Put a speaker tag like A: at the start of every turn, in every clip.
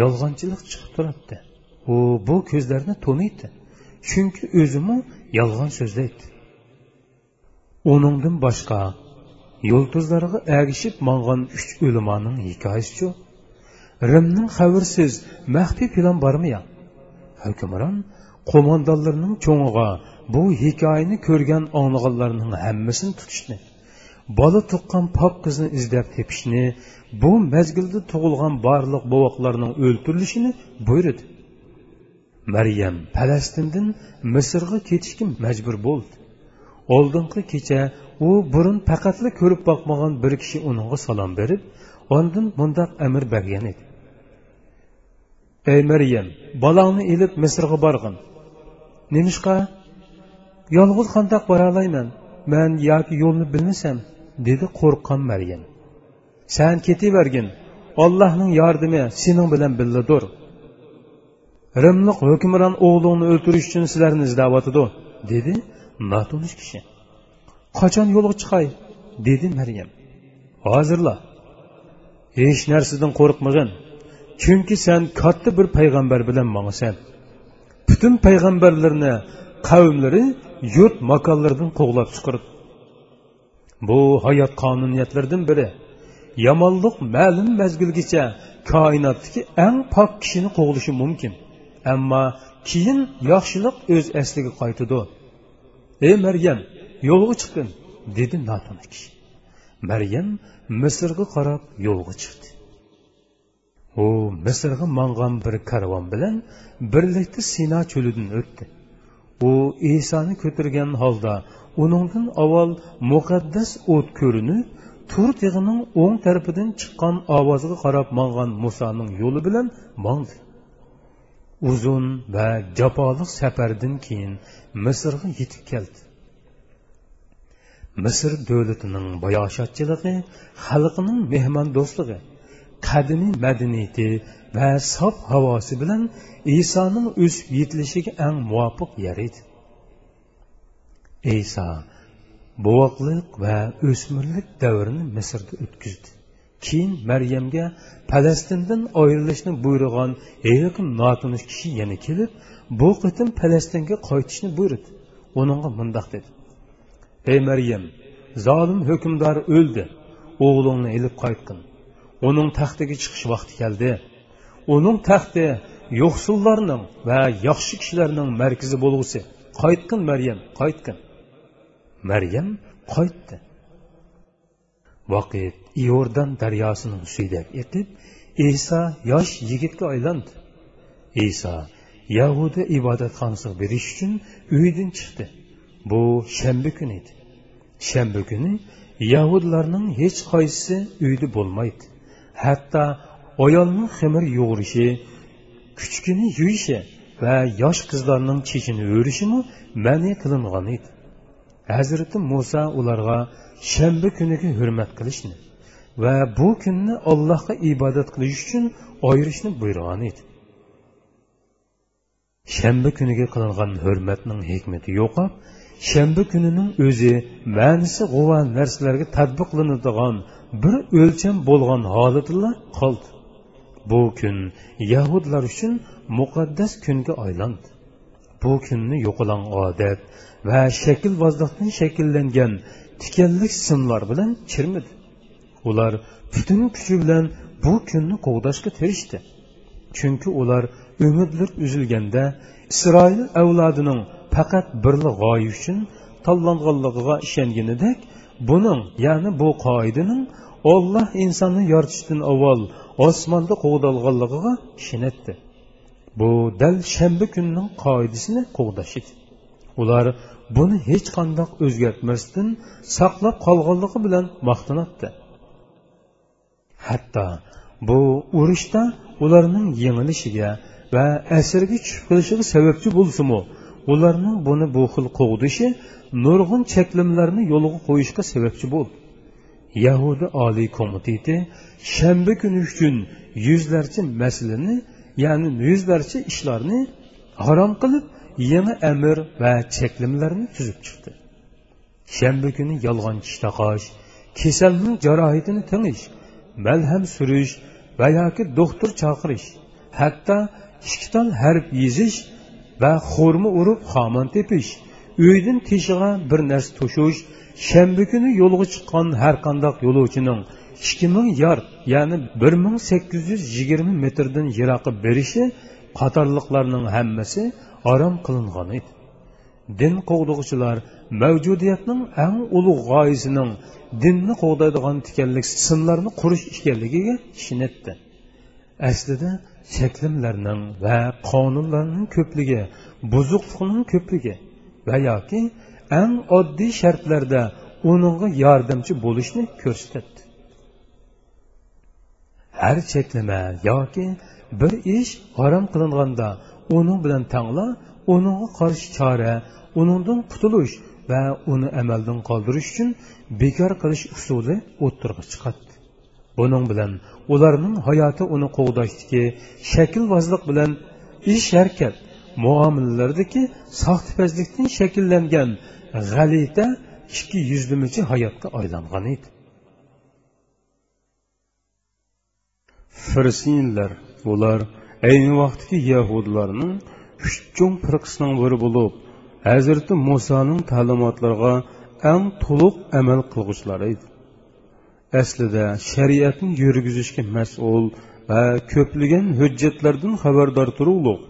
A: yolg'onchilik chiqib turibdi. U bu ko'zlarni to'niydi. Chunki o'zimi yolg'on so'zlaydi uningdan boshqa yulduzlarga ergishib mang'an uch o'limoning hikoyasichu rimning xabarsiz maxfiy plan bormi ya hukmron qo'mondonlarning cho'ng'iga bu hikoyani ko'rgan anglaganlarning hammasini tutishdi. Bola tuqqan pok qizni izlab tepishni bu mazgilda tug'ilgan barliq bovoqlarning o'ltirilishini buyurdi. Maryam falastindan misrga ketishga majbur bo'ldi. Oldingi kecha u burun faqatla ko'rib boqmagan bir kishi uningga salom berib ondan mundoq amr bergan edi. Ey maryam bolangni ilib misrga borg'in. Nemishqa yolg'iz qandoq boraolayman man yoki yo'lni bilmasam dedi qo'rqqan maryam. San ketavergin ollohning yordami sening bilan billadir rimliq hukmron o'g'lingni o'ltirish uchun sizlarni izlayotidi dedi notunish kishi. Qachon yo'lga chiqay dedi maryam. Hozirla. Hech narsadan qo'rqmag'in chunki sen katta bir payg'ambar bilan mangasan butun payg'ambarlarni qavmlari yurt makonlaridan qo'g'lab chiqirdi. Bu hayot qonuniyatlaridan biri. Yomonlik ma'lum mazgilgacha koinotdagi eng pok kishini qo'g'lishi mumkin. Ammo keyin yaxshilik o'z asliga qaytadi. Ey maryam yo'lga chiqin dedi notona kishi. Maryam misrga qarab yo'lga chiqdi. U misrga mang'an bir karvon bilan birlikda sino cho'lidan o'tdi. U isoni ko'targan holda uningdan avval muqaddas o't ko'rinib tur tig'ining o'ng tarafidan chiqqan ovozga qarab mong'an musoning yo'li bilan mongdi uzun va jafoliq safardan keyin misrga yetib keldi. Misr davlatining bayoshatchiligi xalqining mehmondo'stligi qadimiy madaniyati va sof havosi bilan isoning o'sib yetilishiga eng muvofiq yer edi. Iso bovoqliq va o'smirlik davrini misrda o'tkazdi keyin maryamga falastindan ayrilishni buyurgan yaqin notanish kishi yana kelib bu qitim falastinga qaytishni buyurdi. Uningga mundoq dedi. Ey maryam zolim hukmdor o'ldi. O'g'lingni ilib qaytqin uning taxtiga chiqish vaqti keldi. Uning taxti yo'qsullarning va yaxshi kishilarning markazi bo'lg'usi. Qaytqin maryam qaytqin maryam qaytdi. Vaqit iordan daryosining suydak etib iso yosh yigitga aylandi. Iso yahuda ibodatxonasiga berish uchun uydan chiqdi. Bu shanba kuni edi. Shanba kuni yahudlarning hech qaysisi uyda bo'lmaydi. Hatto ayolning ximir yo'g'rishi kuchkini yuyishi va yosh qizlarning chechini o'rishimi ma'ni qilingan edi. Hazrati muso ularga shanba kuniga hurmat qilishni va bu kunni allohga ibodat qilish uchun oyirishni buyurgan edi. Shanba kuniga qilingan hurmatning hikmati yo'qolib shanba kunining o'zi ma'nisi g'uva narsalarga tadbiqlanadigan bir o'lcham bo'lgan holatla qoldi. Bu kun yahudlar uchun muqaddas kunga aylandi. Bu kunni yo'qilan odat va shaklbozlikdan shakllangan tikanlik simlar bilan chirmidi. Ular butun kuchi bilan bu kunni qo'g'dashga tirishdi chunki ular umidlar uzilganda isroil avlodining faqat birli g'oya uchun tanlanganligiga ishonganidek buning ya'ni bu qoidaning olloh insonni yoritishdan avval osmonda qo'g'dalganligiga ishonatdi bu dal shanba kunning qoidasini qo'g'dash edi. Ular buni hech qandoq o'zgartmasdan saqlab qolganligi bilan maqtanatdi hatto bu urushda ularning yengilishiga va asirga tushib qolishiga sababchi bo'lsinu ularning buni bu xil qo'g'dishi nurg'un cheklimlarni yo'lga qo'yishga sababchi bo'ldi. Yahudi oliy komiteti shanba kuni uchun yuzlarcha masalani ya'ni yuzlarcha ishlarni harom qilib yangi amr va cheklimlarni tuzib chiqdi. Shanba kuni yolg'onchi tish taqosh kasalning jarohatini tingish malham surish va yoki doktor chaqirish hatto ikki ton harf yezish va xo'rma urib xomon tepish uydan teshig'a bir narsa to'shish shanba kuni yo'lga chiqqan har qandoq yo'lovchining ikki ming yard ya'ni bir ming sakkiz yuz yigirma metrdan yiroqqa berishi qatorliqlarning hammasi orom qilingan edi. Din qo'g'dug'uchilar mavjudiyatning eng ulug' g'oyasining dinni qo'g'daydigan tikanlik simlarni qurish ekanligiga ishonatdi aslida cheklimlarning va qonunlarning ko'pligi buzuqlikning ko'pligi va yoki eng oddiy shartlarda uningga yordamchi bo'lishni ko'rsatdi. Har cheklama yoki bir ish harom qilinganda uning bilan tangla uningga qarshi chora uningdan qutulish va uni amaldan qoldirish uchun bekor qilish usuli o'ttirg'i chiqadi. Buning bilan ularning hayoti uni qo'g'dashdiki shaklvozlik bilan ish harakat muomalalardagi soxtipazlikdan shakllangan g'alita ikki yuzlimichi hayotga aylangan edi.
B: Firsinlar ular ayni vaqtdagi yahudlarning uch cho'ng firqasining biri bo'lib hazrati musoning ta'limotlariga eng to'liq amal qilg'uvchilar edi. Aslida shariatni yurgizishga mas'ul va ko'plagan hujjatlardan xabardor turug'liq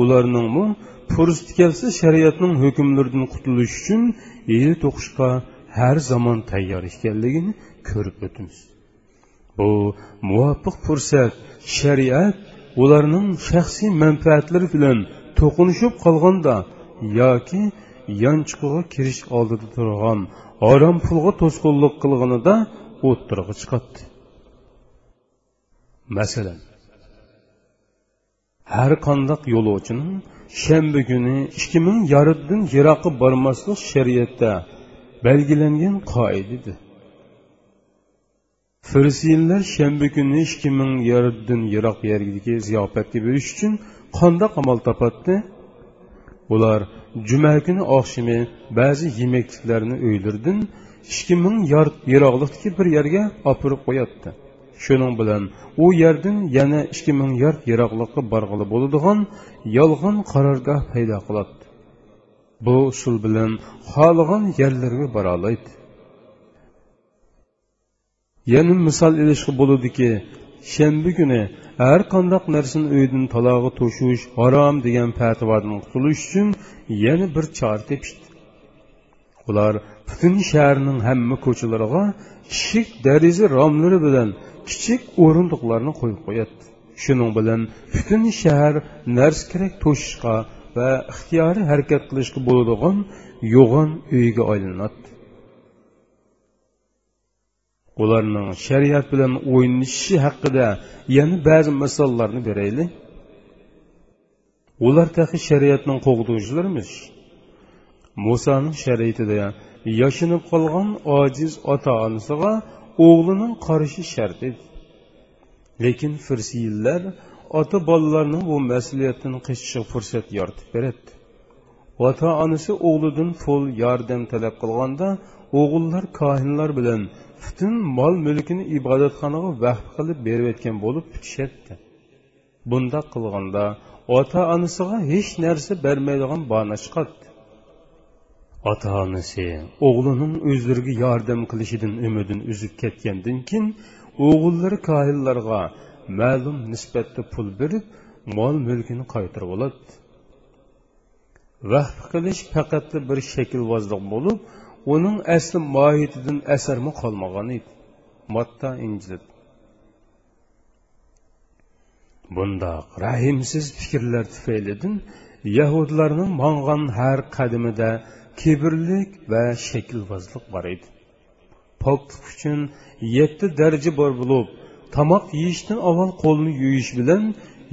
B: ularningmi fursat kelsa shariatning hukmlaridan qutulish uchun yil to'qishga har zamon tayyor ekanligini ko'rib o'tamiz. Bu muvofiq fursat shariat ularning shaxsiy manfaatlari bilan to'qinishib qolganda yoki yanchiqiga kirish oldida turgan harom pulga to'sqinlik qilganida o'ttirg'i chiqadi. Masalan har qandoq yo'lovchining shanba kuni ikki ming yariddan yiroqqa bormaslik shariatda belgilangan qoidadir. Firsiyinlar shanba kuni hech kimning yariddan yiroq yerga ziyofatga berish uchun qandoq amal topadi ular juma kuni oqshimi ba'zi yemakliklarni uylardan ikki ming yard yiroqlikdagi bir yerga opirib qo'yadi shuning bilan u yerdan yana ikki ming yard yiroqlikqa borg'ili bo'ladigan yolg'on qarorgoh paydo qiladi. Bu usul bilan xohlagan yerlarga bora oladi. Yana misol ilishga bo'ludiki shanba kuni har qandoq narsani uydan talog'i to'shish harom degan fatvodan qutulish uchun yana bir chora tepishdi. Ular butun shaharning hamma ko'chalariga kichik dariza romlari bilan kichik o'rindiqlarni qo'yib qo'yadi. Shuning bilan butun shahar narsa kerak to'shishga va ixtiyoriy harakat qilishga bo'ladigan yo'g'on uyga aylanadi. Ularning shariat bilan o'ynashi haqida yana ba'zi misollarni beraylik. Ular tahi shariatning qo'g'duvchilarimiz musoning shariatida yashinib qolgan ojiz ota onasiga o'g'lining qarishi shart edi. Lekin firsiyillar ota bolalarning bu mas'uliyatdan qechishiga fursat yoritib beradi. Ota onasi o'g'lidan pul yordam talab qilganda o'g'illar kohinlar bilan butun mol mulkini ibodatxonaga vaqf qilib berayotgan bo'lib kutishyapti bunda qilganda ota onasiga hech narsa bermaydigan bona chiqadi. Ota onasi o'g'lining o'zlariga yordam qilishidan umidini uzib ketgandan keyin o'g'illari kohillarga ma'lum nisbatda pul berib mol mulkini qaytarib oladi. Vahf qilish faqat bir shaklvozlik bo'lib uning asli mohiyatidan asarmi qolmagan edi matta injil bundoq rahimsiz fikrlar tufaylidan yahudlarning mong'an har qadimida kibrlik va shaklvozlik bor edi poklik uchun yetti daraja bor bo'lib tomoq yeyishdan avval qo'lni yuyish bilan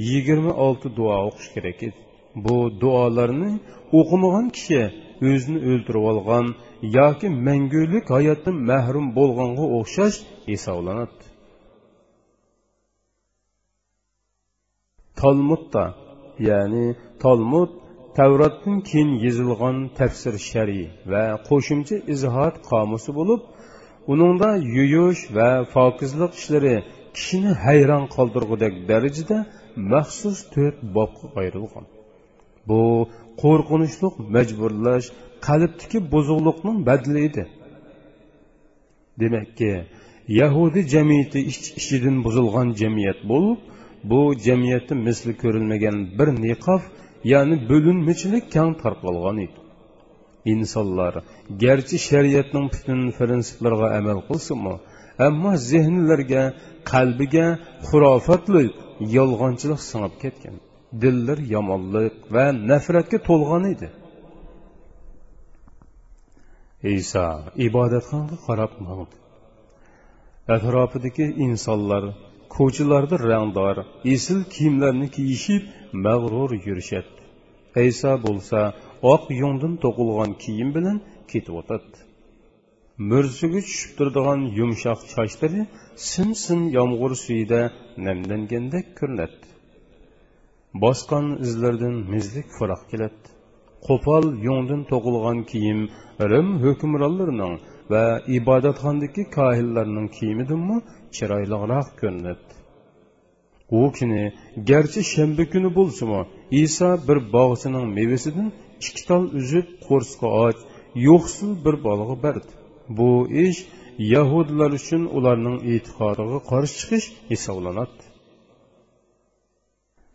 B: yigirma olti duo o'qish kerak edi bu duolarni o'qimagan kishi o'zini o'ldirib olgan yoki mangulik hayotdan mahrum bo'lganga o'xshash hisoblanadi. Talmudda ya'ni talmud tavrotdan keyin yozilgan tafsir shari va qo'shimcha izohat qomusi bo'lib uningda yuyish va pokizlik ishlari kishini hayron qoldirgudek darajada maxsus to'rt bobga ayrilgan bu qo'rqinchli majburlash qalbdagi buzuqliqning badli edi. Demakki yahudiy jamiyati ichidan buzilgan jamiyat bo'lib bu jamiyatda misli ko'rilmagan bir niqof ya'ni bo'linmachilik kang tarqalgan edi. Insonlar garchi shariatning butun prinsiplariga amal qilsinmi ammo zehnlarga qalbiga xurofatli yolg'onchilik singib ketgan. Dillar yomonlik va nafratga to'lgan edi. Iso ibodatxonga qarab mangdi atrofidagi insonlar ko'chalarda rangdor esil kiyimlarni kiyishib mag'rur yurishadi. Iso bo'lsa oq yungdan to'qilgan kiyim bilan ketib o'tadi. Mursiga tushib turadigan yumshoq sochlari sim sim yomg'ir suyida namlangandek ko'rinadi bosgan izlardan mizlik furoq keladi. Qo'pol yo'ngdan to'qilgan kiyim rim hukmronlarining va ibodatxondagi kohillarning kiyimidanmi chiroyliroq ko'rinadi. U kuni garchi shanba kuni bo'lsimi iso bir bog'chining mevasidan ikki tol uzib qo'rsqa och yo'qsil bir bolg'a berdi bu ish yahudlar uchun ularning e'tiqodiga qarshi chiqish hisoblanadi.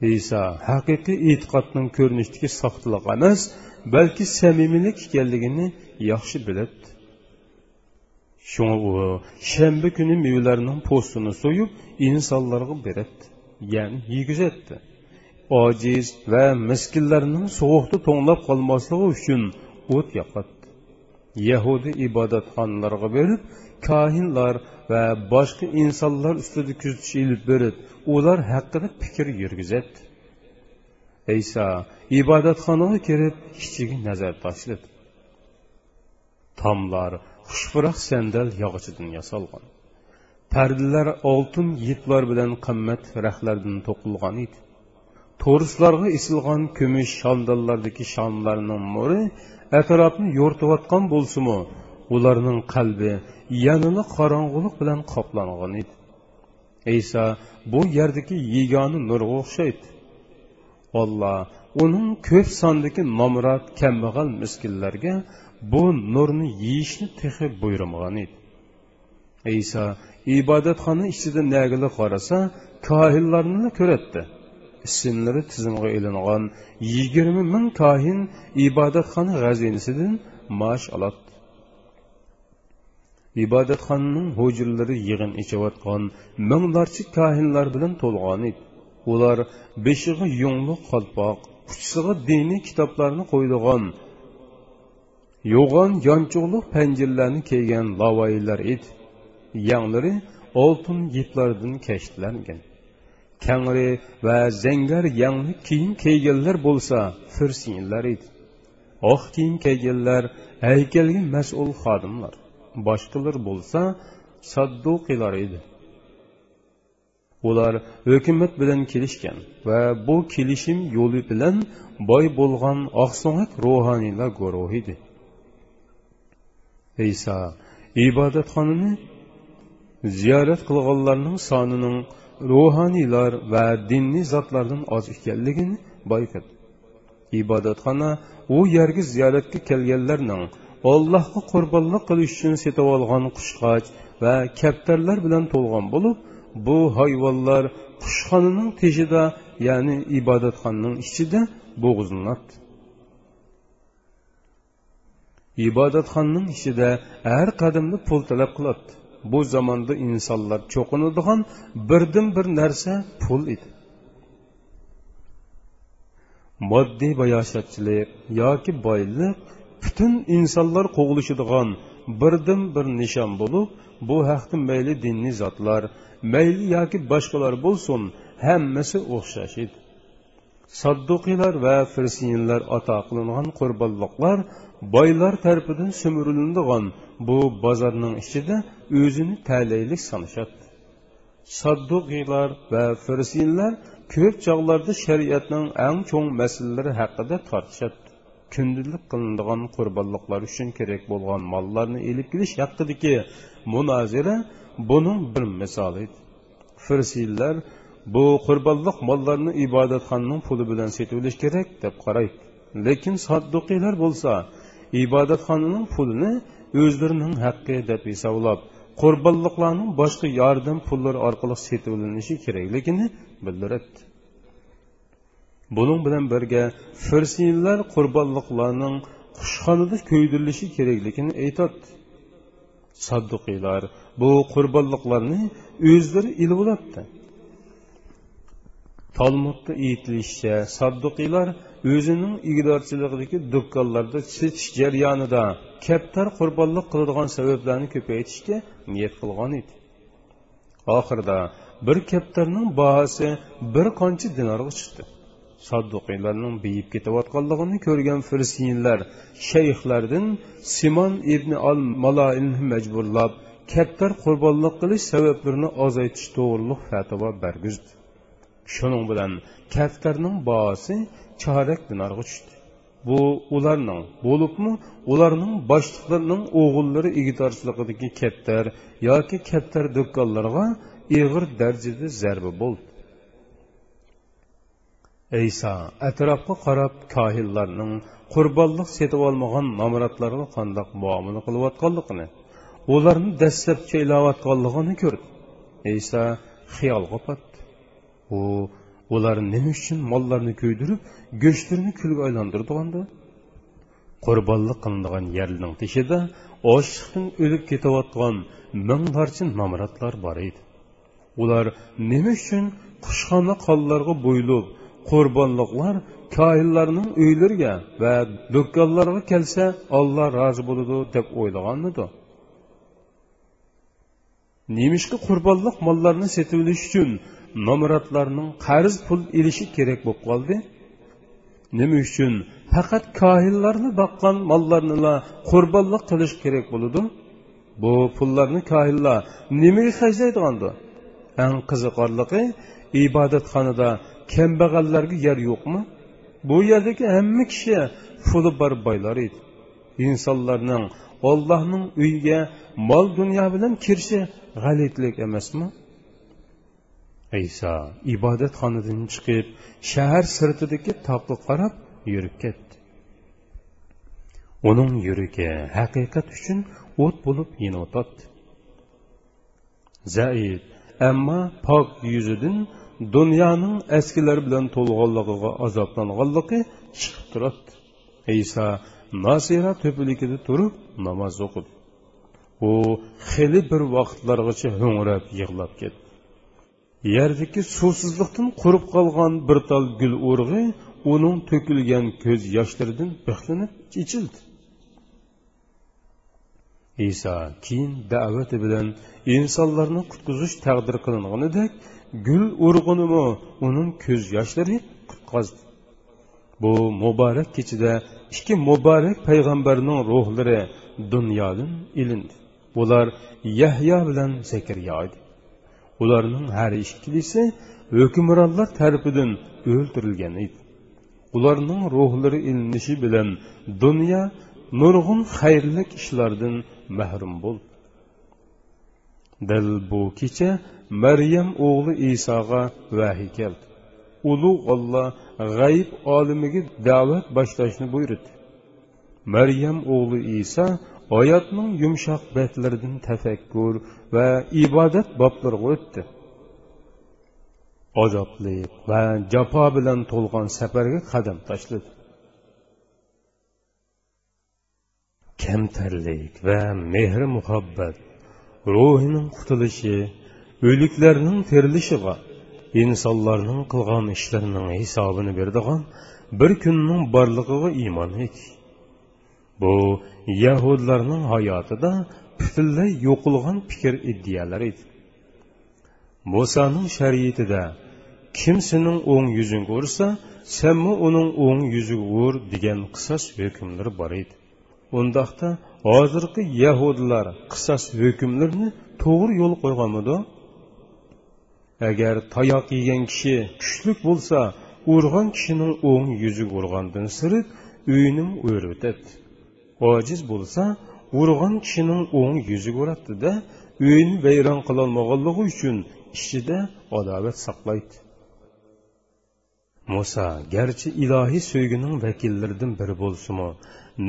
B: Iso haqiqiy e'tiqodning ko'rinishidagi soxtalik emas balki samimiylik ekanligini yaxshi biladi shunga u shanba kuni mevalarning po'stini so'yib insonlarga beradi ya'ni yegizadi ojiz va miskinlarning sovuqda to'nglab qolmasligi uchun o't yoqadi yahudiy ibodatxonalarga berib kahinlar və başqa insanlar üstüdə küzüş ilib börüb, ular haqqında fikir yürgüzət. İsa ibadatxanaya girib kiçigi nəzər taşladı. Tamlar xuşburaq səndəl yağıçıdan yasalğan. Pərdələr altın yiplər bilan qimmat rəxlərdən toqulğan idi. Toruslarga isilğan kömüş şandallardakı şamlarının nuri ətrafını yortuyatqan bolsumu, ularning qalbi yanini qorong'ulik bilan qoplangan edi. Iso bu yerdagi yegona nurga o'xshaydi. Olloh uning ko'p sondagi nomrod kambag'al miskinlarga bu nurni yeyishni tehi buyurmagan edi. Iso ibodatxona ichida nagili qarasa kohillarni ko'ratdi. Ismlari tizimga ilingan yigirma ming kohin ibodatxona g'azinasidan maosh oladi. Ibodatxonaning hujurlari yig'in ichayotgan minglarcha kohinlar bilan to'lg'on edi. Ular beshig'i yungli qalpoq uchsig'i diniy kitoblarni qo'ydigan yo'g'on yonchug'liq panjirlarni kiygan lavaylar edi. Yanglari oltin yiplardan kashlangan kangri va zangar yangli kiyim kiyganlar bo'lsa firsinlar edi. Oq kiyim kiyganlar haykalga mas'ul xodimlar. Boshqalar bo'lsa sadduqilar edi. Ular hukumat bilan kelishgan va bu kelishim yo'li bilan boy bo'lgan oqso'ngak ruhoniylar guruhi edi. Iso ibodatxonani ziyorat qilganlarning sonining ruhoniylar va diniy zotlardan oz ekanligini boyqadi. Ibodatxona u yerga ziyoratga kelganlarning ollohga qurbonlik qilish uchun setib olgan qushqoch va kaptarlar bilan to'lgan bo'lib bu hayvonlar qushxonaning teshida ya'ni ibodatxonaning ichida bo'g'izlanadi ibodatxonning ichida har qadamda pul talab qiladi. Bu zamonda insonlar cho'qinadigan birdan bir narsa pul edi. Moddiy bayoshatchilik yoki boylik butun insonlar qo'g'ilishadigan birdan bir nishon bo'lib bu haqda mayli dinni zotlar mayli yoki boshqalar bo'lsin hammasi o'xshash edi. Sadduqiylar va firsiyinlar ato qilingan qurbonliqlar boylar tarafidan sumurilinadigan bu bozorning ichida o'zini talaylik sanashadi sadduqiylar va firsiyinlar ko'p chog'larda shariatning eng cho'ng masalalari haqida tortishadi kundalik qilinadigan qurbonliqlar uchun kerak bo'lgan mollarni elib kelish haqidagi munozara buning bir misoli. Firsiylar bu qurbonliq mollarni ibodatxonning puli bilan setib olish kerak deb qaraydi lekin sodduqiylar bo'lsa ibodatxonaning pulini o'zlarining haqqi deb hisoblab qurbonliqlarning boshqa yordam pullari orqali setib olinishi kerakligini bildiradi buning bilan birga firsiylar qurbonliqlarning qushxonada ko'ydirilishi kerakligini aytadi. Sadduqiylar bu qurbonliqlarni o'zlari ilib oladi talmudda aytilishicha sadduqiylar o'zining igdorchiligidagi do'konlarda setish jarayonida kaptar qurbonlik qiladigan sabablarni ko'paytirishga niyat qilgan edi. Oxirida bir kaptarning bahosi bir qancha dinorga chiqdi. Sadduqiylarning beyib ketayotganligini ko'rgan filistinlar shayxlardan simon ibn al maloinni majburlab kaptar qurbonlik qilish sabablarini ozaytish to'g'riliq fatvo bergizdi. Shuning bilan kaftarning bahosi chorak dinorga tushdi. Bu ularning bo'libmi ularning boshliqlarining o'g'illari igidorchiligidagi kaptar yoki kaptar do'konlarga ig'ir darajada zarba bo'ldi. Eysa atrofga qarab kohillarning qurbonlik setib olmagan nomratlarga qandoq muomala qilayotganligini ularni dastlabcha chaylayotganligini ko'rdi Eysa xiyol patdi u ular nima uchun mollarni kuydirib go'shtlarini kulga aylantirdiganda qurbonlik qilinadigan yerning teshida ochliqdan o'lib ketayotgan minglarcha nomratlar bor edi ular nima uchun qushxona qonlarga bo'yilib qurbonliqlar koinlarning uylariga va do'konlarga kelsa olloh rozi bo'ladi deb o'ylaganmidi? Nemishki qurbonliq mollarni setilish uchun nomratlarning qarz pul ilishi kerak bo'lib qoldi? Nima uchun faqat kohillarni boqqan mollarnila qurbonlik qilish kerak bo'ladi? Bu pullarni kohillar nimaga hajlaydigandi eng qiziqarligi ibodatxonada kambag'allarga yer yo'qmi? Bu yerdagi hamma kishi puli bor boylar edi. Insonlarning ollohning uyiga mol dunyo bilan kirishi g'alitlik emasmi? Iso ibodatxonadan chiqib shahar sirtidagi toqqa qarab yurib ketdi. Uning yuragi haqiqat uchun o't bo'lib yinotadi zaid ammo pok yuzidan dunyoning eskilar bilan to'lg'anligiga azoblanganligi chiqib turadi iso nasira to'piligida turib namoz o'qidi u xili bir vaqtlargacha ho'ngrab yig'lab ketdi. Yerdagi suvsizlikdan qurib qolgan bir tal gul urg'i uning to'kilgan ko'z yoshlaridan bixlanib ichildi. Iso keyin da'vati bilan insonlarni qutqizish taqdir qilinganidek gul urg'unimi uning ko'z yoshlari qutqazdi bu muborak kechada ikki muborak payg'ambarning ruhlari dunyodan ilindi. Ular yahyo bilan zakariya edi. Ularning har ikkilisi hukmronlar tarafidan o'ldirilgan edi. Ularning ruhlari ilinishi bilan dunyo nurg'un xayrli ishlardan mahrum bo'ldi. Dil bu kecha maryam o'g'li isoga vahiy keldi. Ulug' olloh g'ayb olimiga da'vat boshlashni buyurdi. Maryam o'g'li iso oyatning yumshoq betlaridan tafakkur va ibodat boblariga o'tdi. Azobli va jafo bilan to'lgan safarga qadam tashladi. Kamtarlik va mehr muhabbat ruhining qutulishi o'liklarning terilishiga insonlarning qilgan ishlarining hisobini beradigan bir kunning borligiga iymon et bu yahudlarning hayotida butunlay yo'qilgan fikr iddiyalar edi. Musoning shariatida kimsining o'ng yuzini ko'rsa sanmi uning o'ng yuziga ur degan qisos hukmlari bor edi. Undaqda hozirgi yahudlar qisos hukmlarini to'g'ri yo'l qo'yganmidi? Agar tayoq yegan kishi kuchlik bo'lsa urg'an kishining o'ng yuzi urgandan sirib uyning o'ri o'tadi ojiz bo'lsa urg'an kishining o'ng yuzi o'ratdida uyini vayron qilolmaganligi uchun ichida adovat saqlaydi. Muso garchi ilohiy so'ygining vakillaridan biri bo'lsimi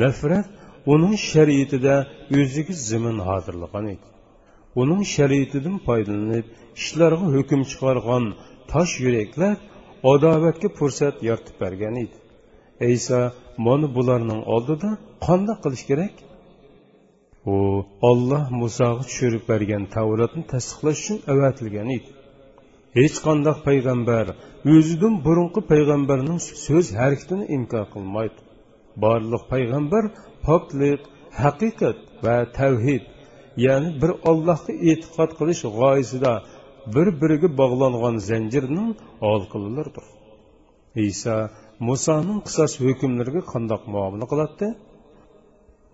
B: nafrat uning shariatida o'ziga zimin hozirlagan edi. Uning shariatidan foydalanib ishlarga hukm chiqargan tosh yuraklar adovatga fursat yaratib bergan edi ayso mana bularning oldida qanday qilish kerak u olloh musoga tushirib bergan tavratni tasdiqlash uchun avatilgan edi hech qanday payg'ambar o'zidan burunqi payg'ambarning so'z harakatini inkor qilmaydi barliq payg'ambar poklik haqiqat va tavhid ya'ni bir ollohga e'tiqod qilish g'oyasida bir biriga bog'langan zanjirning olqililaridir iso musoning qisos hukmlariga qandoq muomala qiladi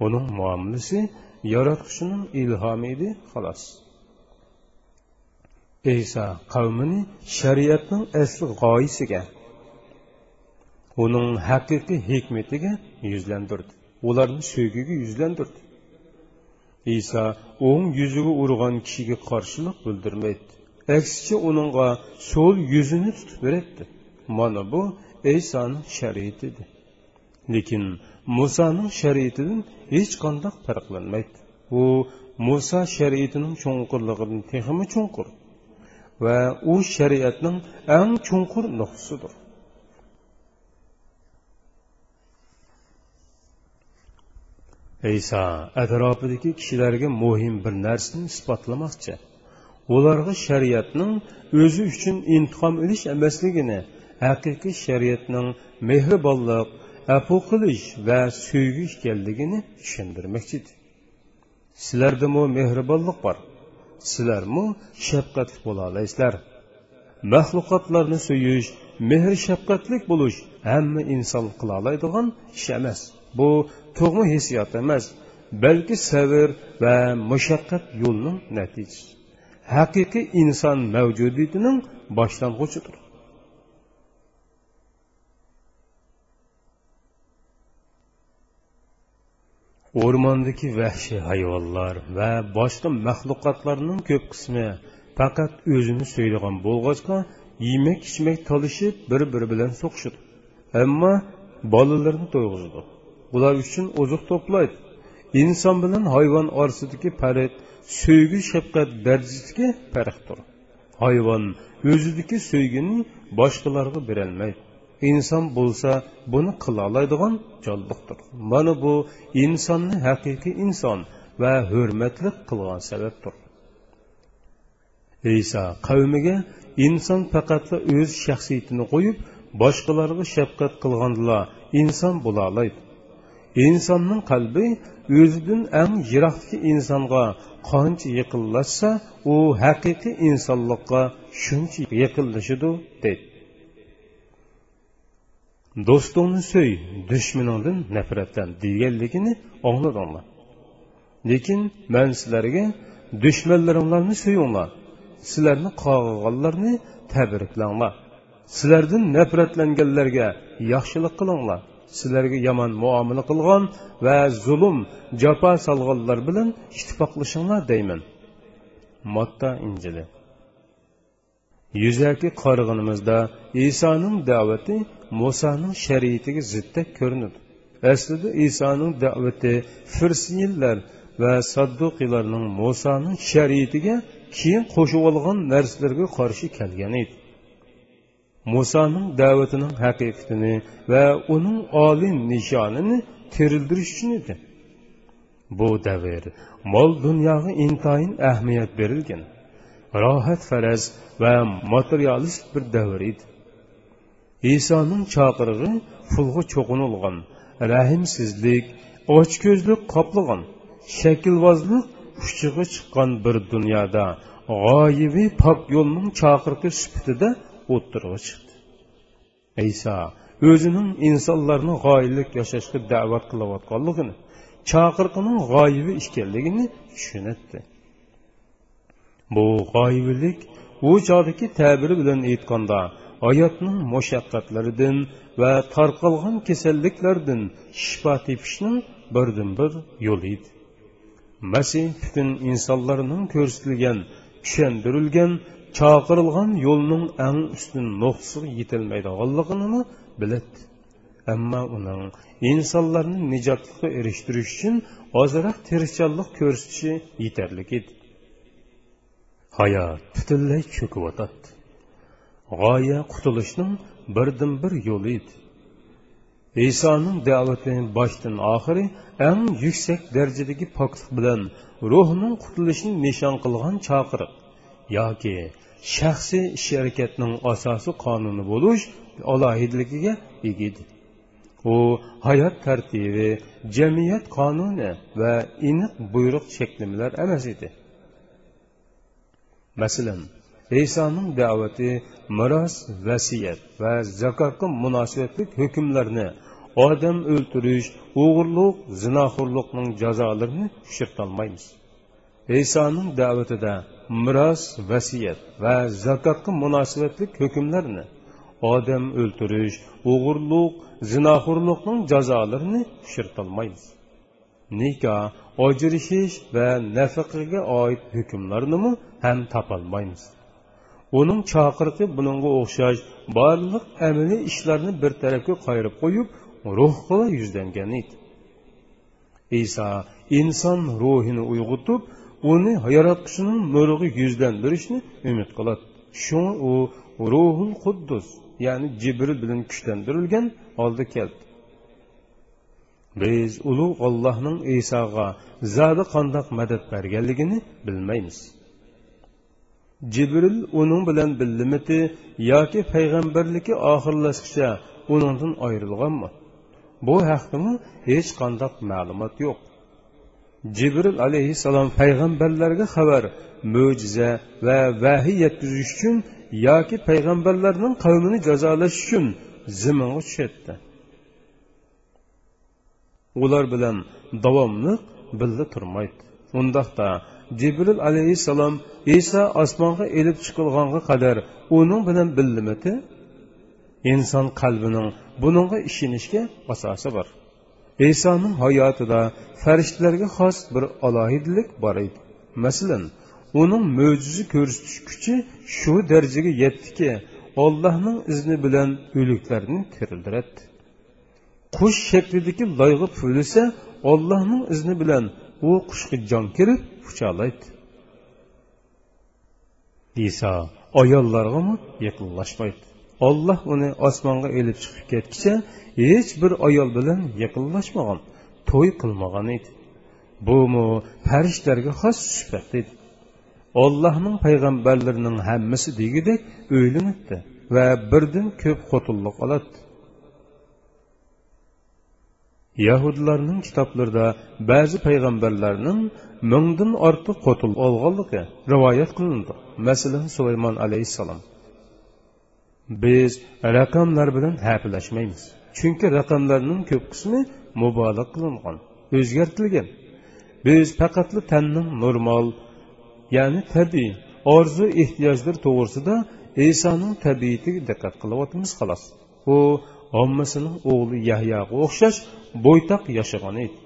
B: uning muomalasi yaratquchining ilhomi edi xolos. Iso qavmini shariatning asli g'oyasiga uning haqiqiy hikmatiga yuzlantirdi ularni sevgiga yuzlantirdi iso o'ng yuziga urgan kishiga qarshilik bildirmaydi. Aksicha uningga so'l yuzini tutib beradi mana bu isoning shariatidir. Lekin musoning shariatidan hech qanday farqlanmaydi. U muso shariatining cho'nqurligidan texmi cho'nqur va u shariatning eng cho'nqur nuqtasidir. Iso atrofidagi kishilarga muhim bir narsani isbotlamoqchi. Ularga shariatning o'zi uchun intiqom olish emasligini haqiqiy shariatning mehribonlik afu qilish va suygi ekanligini tushundirmoqchidir sizlardamu mehribonlik bor? Sizlarmu shafqatli bo'la olasizlar maxluqotlarni suyish mehr shafqatlik bo'lish hamma inson qila oladigan ish emas. Bu tug'ma hissiyot emas balki sabr va mushaqqat yo'lining natijasi. Haqiqiy inson mavjudiyatining boshlang'ichidir o'rmondagi vahshiy hayvonlar va boshqa maxluqotlarning ko'p qismi faqat o'zini so'ylagan bo'lg'achqa yemak ichmak talishib bir biri bilan so'qishadi. Ammo bolalarni to'yg'izdi ular uchun oziq to'playdi. Inson bilan hayvon orasidagi farq so'ygi shafqat darajasidagi farqdir. Hayvon o'zidagi so'ygini boshqalarga berolmaydi. Inson bo'lsa buni qila oladigan jonliqdir. Mana bu insonni haqiqiy inson va hurmatli qilgan sababdir. Iso qavmiga inson faqatla o'z shaxsiyatini qo'yib boshqalarga shafqat qilgandilar inson bo'la oladi. Insonning qalbi o'zidan eng yiroqdagi insonga qancha yaqinlashsa u haqiqiy insonlikqa shuncha yaqinlashidi deydi do'stingni so'y dushmaningdan nafratlan deganligini angladinglar lekin man sizlarga dushmanlaringlarni so'yinglar sizlarni qog'ig'anlarni tabriklanglar sizlardan nafratlanganlarga yaxshilik qilinglar sizlarga yomon muomala qilgan va zulm jafo solganlar bilan ittifoqlashinglar deyman. Motta injili. Yuzaki qarg'inimizda isoning da'vati musoning shariatiga zidda ko'rinadi. Aslida isoning da'vati firsiyinlar va sadduqiylarning musoning shariatiga keyin qo'shib olgan narsalarga qarshi kelgan edi. Musoning da'vatining haqiqatini va uning oliy nishonini terildirish uchun edi. Bu davr mol dunyoga intoyin ahamiyat berilgan rohat faraz va materialist bir davr edi. Isoning chaqirig'i pulga cho'qinilgan rahimsizlik ochko'zlik qoplagan shaklvozlik uchiga chiqqan bir dunyoda g'oyiviy pok yo'lning chaqirqi sifatida o'ttirg'i chiqdi. Iso o'zining insonlarni g'oyilik yashashga da'vat qilayotganligini chaqirqining g'oyibi ekanligini tushunatdi bu g'oyibilik u chog'dagi ta'biri bilan aytganda hayotning mushaqqatlaridan va tarqalgan kasalliklardan shifo tepishning birdan bir yo'li edi. Masih butun insonlarning ko'rsatilgan tushuntirilgan chaqirilgan yo'lning eng ustun nuqtasiga yetilmaydiganligini biladi ammo uning insonlarni nijotlikqa erishtirish uchun ozroq tirishchanlik ko'rsatishi yetarli edi hayot butunlay cho'kiyotadi g'oya qutulishning birdan bir yo'li edi isoning da'vati boshdan oxiri eng yuksak darajadagi poklik bilan ruhning qutulishini nishon qilgan chaqiriq yoki shaxsiy ish harakatning asosi qonuni bo'lish alohidligiga ega u hayot tartibi jamiyat qonuni va aniq buyruq cheklamalar emas edi. Masalan isoning da'vati miros vasiyat va zakotga munosabatli hukmlarni odam o'ltirish o'g'irlik zinoxo'rlikning jazolarini tushirtolmaymiz isoning da'vatida miros vasiyat va zakotga munosabatli hukmlarni odam o'ltirish o'g'irlik zinoxo'rlikning jazolarini tushirtolmaymiz nikoh ojirishish va nafaqaga oid hukmlarnimi ham topolmaymiz. Uning chaqiriqi buningga o'xshash barliq amaliy ishlarni bir tarafga qayirib qo'yib ruhga yuzlangan edi. Iso inson ruhini uyg'otib uni yaratquchining nuriga yuzlantirishni umid qiladi. Shunga u ruhul quddus ya'ni jibril bilan kuchlantirilgan oldi keldi. Biz ulug' ollohning isoga zodi qandoq madad berganligini bilmaymiz. Jibril uning bilan billimiti yoki payg'ambarligi oxirlashguncha uningdan ayrilganmi? Bu haqdami hech qandoq ma'lumot yo'q. Jibril alayhissalom payg'ambarlarga xabar mo'jiza va vahiy yetkazish uchun yoki payg'ambarlarning qavmini jazolash uchun ziminga tushadi ular bilan davomli birga turmaydi. Undaqda jibril alayhissalom iso osmonga elib chiqilganga qadar uning bilan billimiti inson qalbining buningga ishonishga asosi bor. Isoning hayotida farishtalarga xos bir alohidalik bor edi. Masalan uning mo'jiza ko'rsatish kuchi shu darajaga yetdiki ollohning izni bilan o'liklarni tirildiradi qush shaklidagi loyga pulisa ollohning izni bilan u qushga jon kirib uchalaydi iso ayollarga yaqinlashmaydi. Olloh uni osmonga elib chiqib ketgicha hech bir ayol bilan yaqinlashmagan to'y qilmagan edi. Bumi farishtalarga xos sifat edi. Ollohning payg'ambarlarining hammasi degidek o'ylanibdi va birdan ko'p xotinlik oladi yahudlarning kitoblarida ba'zi payg'ambarlarning mingdan ortiq qo'til olganligi rivoyat qilindi. Masalan sulaymon alayhissalom. Biz raqamlar bilan hafilashmaymiz chunki raqamlarning ko'p qismi mubolag'a qilingan o'zgartirilgan. Biz faqatli tanning normal ya'ni tabiiy orzu ehtiyojlar to'g'risida isoning tabiatiga diqqat qilyapmiz xolos. U ommasining o'g'li yahyoga o'xshash bo'ytoq yashagan edi.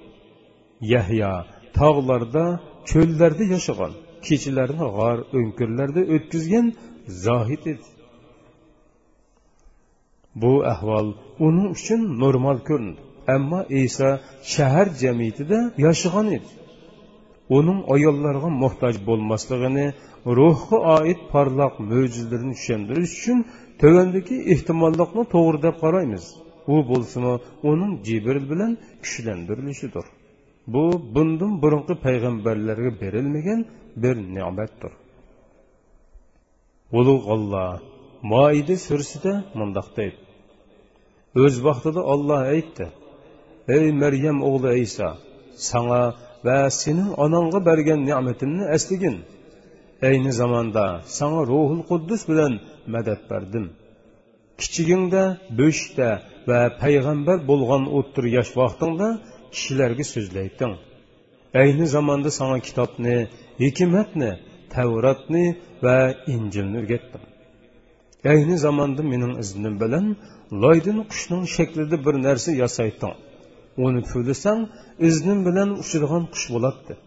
B: Yahyo tog'larda cho'llarda yashagan kechalarni g'or o'nkirlarda o'tkazgan zohid edi. Bu ahvol uning uchun normal ko'rindi ammo iso shahar jamiyatida yashagan edi. Uning ayollarga muhtoj bo'lmasligini ruhga oid porloq mo'jizalarni tushuntirish uchun tuvandagi ehtimollikni to'g'ri deb qaraymiz. U bo'lsimi uning jibril bilan kuchlantirilishidir bu bundan burungi payg'ambarlarga berilmagan bir ne'matdir. Ulug' olloh moida surasida mundoq deydi. O'z vaqtida olloh aytdi. Ey maryam o'g'li iso sanga va sening onangga bergan ne'matimni eslagin ayni zamonda sanga ruhul quddus bilan madad berdim. Kichigingda bo'shda va payg'ambar bo'lgan o'ttir yosh vaqtingda kishilarga so'zlayding ayni zamonda sanga kitobni hikmatni tavratni va injilni o'rgatdim. Әйні заманда менің ізімім білін, лойдың құшның шекліді бір нәрсе ясайтың. Оны пөлісәң, ізінім білін ұшырған құш болады.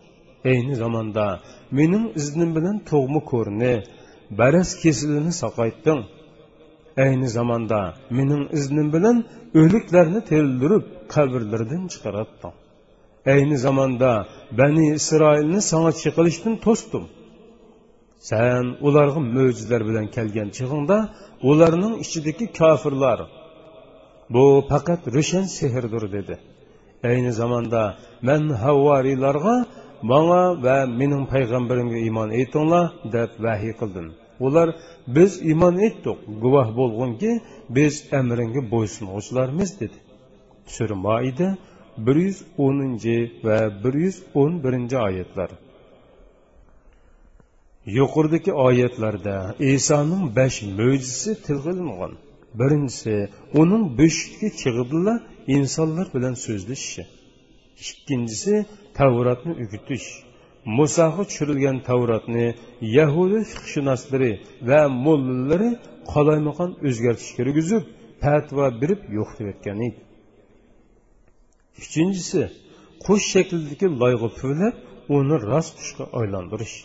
B: Әйні заманда менің ізінім білін тоғымы көріні, бәрес кесіліні сақайттың. Әйні заманда менің ізінім білін өліклеріні телдіріп, қабірлерден шығараттың. Әйні заманда бәні Исраиліні саңа чекіліштін тостым. Sen ularga mo'jizalar bilan kelgan chig'ingda ularning ichidagi kofirlar bu faqat rushan sehrdir dedi. Ayni zamonda man havvariylarga manga va mening payg'ambarimga iymon etinglar deb vahiy qildim. Ular biz iymon etdik guvoh bo'lgunki biz amringga bo'ysunuvchilarmiz dedi. Sura moida bir yuz o'ninchi va bir yuz o'n birinchi oyatlar. Yuqoridagi oyatlarda isoning besh mo'jizasi tilg'ilingan birinchisi uning bo'shikka chig'idila insonlar bilan so'zlashishi ikkinchisi tavrotni ugutish musoga tushirilgan tavrotni yahudiy fiqshunoslari va mollalari qolaymaqon o'zgartish kirgizib fatvo berib yo'qotayotgan edi uchinchisi qush shaklidagi loyga puvlab uni rost qushga aylantirish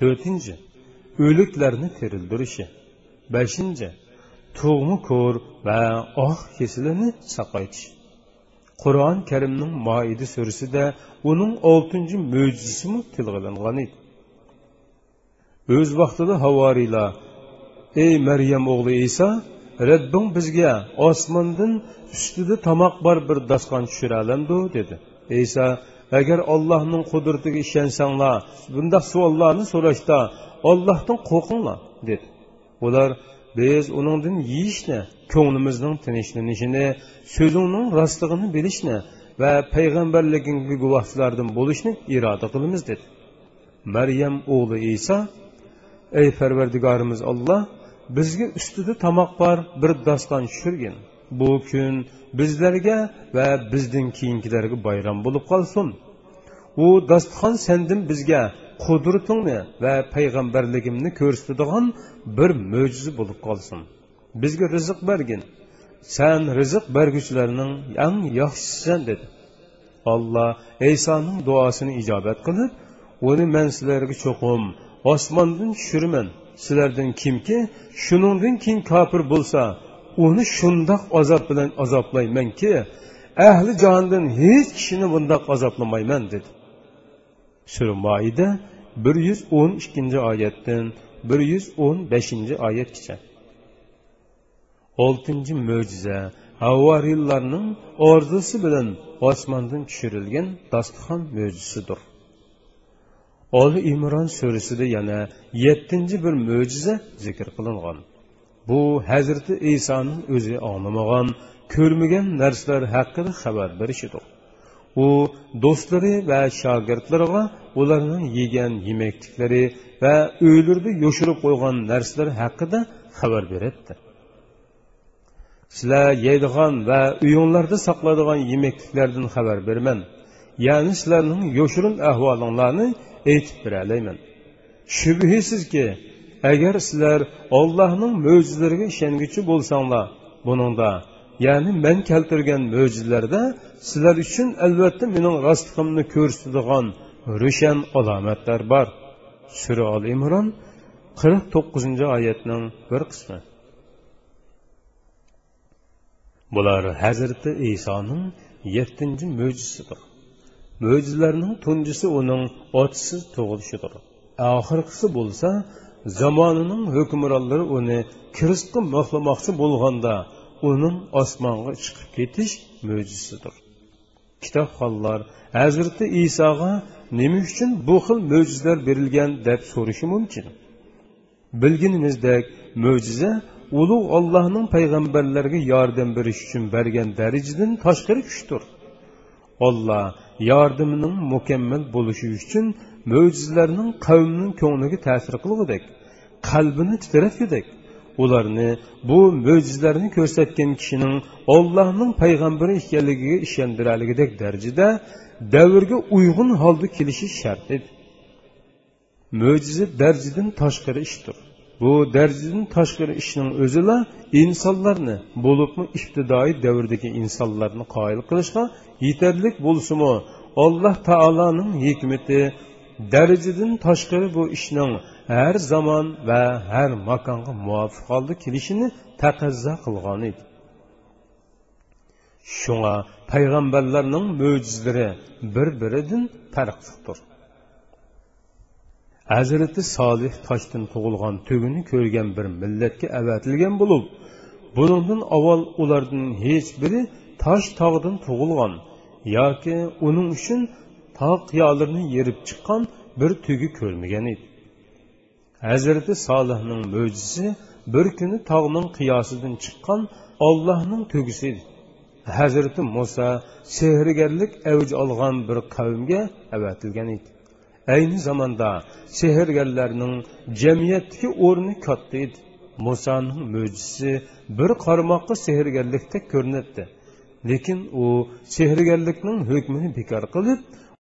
B: to'rtinchi o'liklarni terildirishi beshinchi tug'mi ko'r va oq kesilini saqaytish qur'oni karimning moida surasida uning oltinchi mo'jizasimi tilg'ilingan edi o'z vaqtida havoriylar ey maryam o'g'li iso rabbing bizga osmondan ustida tomoq bor bir daston tushira olamdu dedi. Iso agar allohning qudratiga ishonsanglar bundoq savollarni so'rashda ollohdan qo'rqinglar dedi. Ular biz uningdan yeyishni ko'nglimizning tinchlanishini so'zingning rostligini bilishni va payg'ambarligingga guvohchilardan bo'lishni iroda qilamiz dedi. Maryam o'g'li iso ey parvardigorimiz olloh bizga ustida tomoq bor bir doston tushirgin bu kun bizlarga va bizdan keyingilarga bayram bo'lib qolsin. U dasturxon sendin bizga qudratingni va payg'ambarligimni ko'rsatadigan bir mo'jiza bo'lib qolsin. Bizga rizq bergin. San rizq berguchilarning eng yaxshisisan dedi. Alloh aysoning duosini ijobat qilib uni man sizlarga cho'qim osmondan tushiraman sizlardan kimki shuningdan keyin kofir bo'lsa uni shundoq azob bilan azoblaymanki ahli jondan hech kishini bundoq azoblamayman dedi. Sura moida bir yuz o'n ikkinchi oyatdan bir yuz o'n beshinchi oyatgacha. Oltinchi mo'jiza havvariylarning orzusi bilan osmondan tushirilgan dasturxon mo'jizasidir. Oli imron surasida yana yettinchi bir mo'jiza zikr qilingan. Bu hazrati isoning o'zi anglamagan ko'rmagan narsalar haqida xabar berishidir u do'stlari va shogirdlariga ularning yegan yemakliklari va uylarida yoshirib qo'ygan narsalar haqida xabar beradi sizlar yeydigan va uyinglarda saqlaydigan yemakliklardan xabar berman ya'ni sizlarning yoshirin ahvolinglarni aytib beralayman. Shubhisizki agar sizlar ollohning mo'jizalariga ishonguchi bo'lsanglar buningda ya'ni men keltirgan mo'jizalarda sizlar uchun albatta mening rostligimni ko'rsatadigan ro'shan alomatlar bor. Sura ol imron qirq to'qqizinchi oyatning bir qismi. Bular hazrati isoning yettinchi mo'jizasidir. Mo'jizalarning tunjisi uning otisiz tug'ilishidir. Oxirgisi bo'lsa zamonining hukmronlari uni kiristga mo'hlamoqchi bo'lganda uning osmonga chiqib ketish mo'jizasidir. Kitobxonlar hazrati isoga nima uchun bu xil mo'jizalar berilgan deb so'rashi mumkin? Bilginimizdek mo'jiza ulug' ollohning payg'ambarlarga yordam berish uchun bergan darajadan tashqari kuchdir. Olloh yordamining mukammal bo'lishi uchun mo'jizalarning qavmning ko'ngliga ta'sir qilgudek. Qalbini titratgudek ularni bu mo'jizalarni ko'rsatgan kishining ollohning payg'ambari ekanligiga ishondiraligidek darajada davrga uyg'un holda kelishi shart edi. Mo'jiza darjidan tashqari ishdir. Bu darjidan tashqari ishning o'zila insonlarni bo'libmi ibtidoiy davrdagi insonlarni qoyil qilishga yetarli bo'lsimi alloh taoloning hikmati darajadan tashqari bu ishning har zamon va har makonga muvofiq holda kelishini taqozo qilgan edi. Shunga payg'ambarlarning mo'jizlari bir biridan farqlidir hazrati solih toshdan tug'ilgan tugini ko'rgan bir millatga avatilgan bo'lib buningdan avval ulardan hech biri tosh tog'dan tug'ilgan yoki uning uchun tog' qiyolarni yerib chiqqan bir tugi ko'rmagan edi. Hazrati solihning mo'jizasi bir kuni tog'ning qiyosidan chiqqan ollohning tugisi edi hazrati muso sehrgarlik avj olgan bir qavmga avatilgan edi ayni zamonda sehrgarlarning jamiyatdagi o'rni katta edi musoning mo'jizasi bir qarmoqqa sehrgarlikdek ko'rinadi lekin u sehrgarlikning hukmini bekor qilib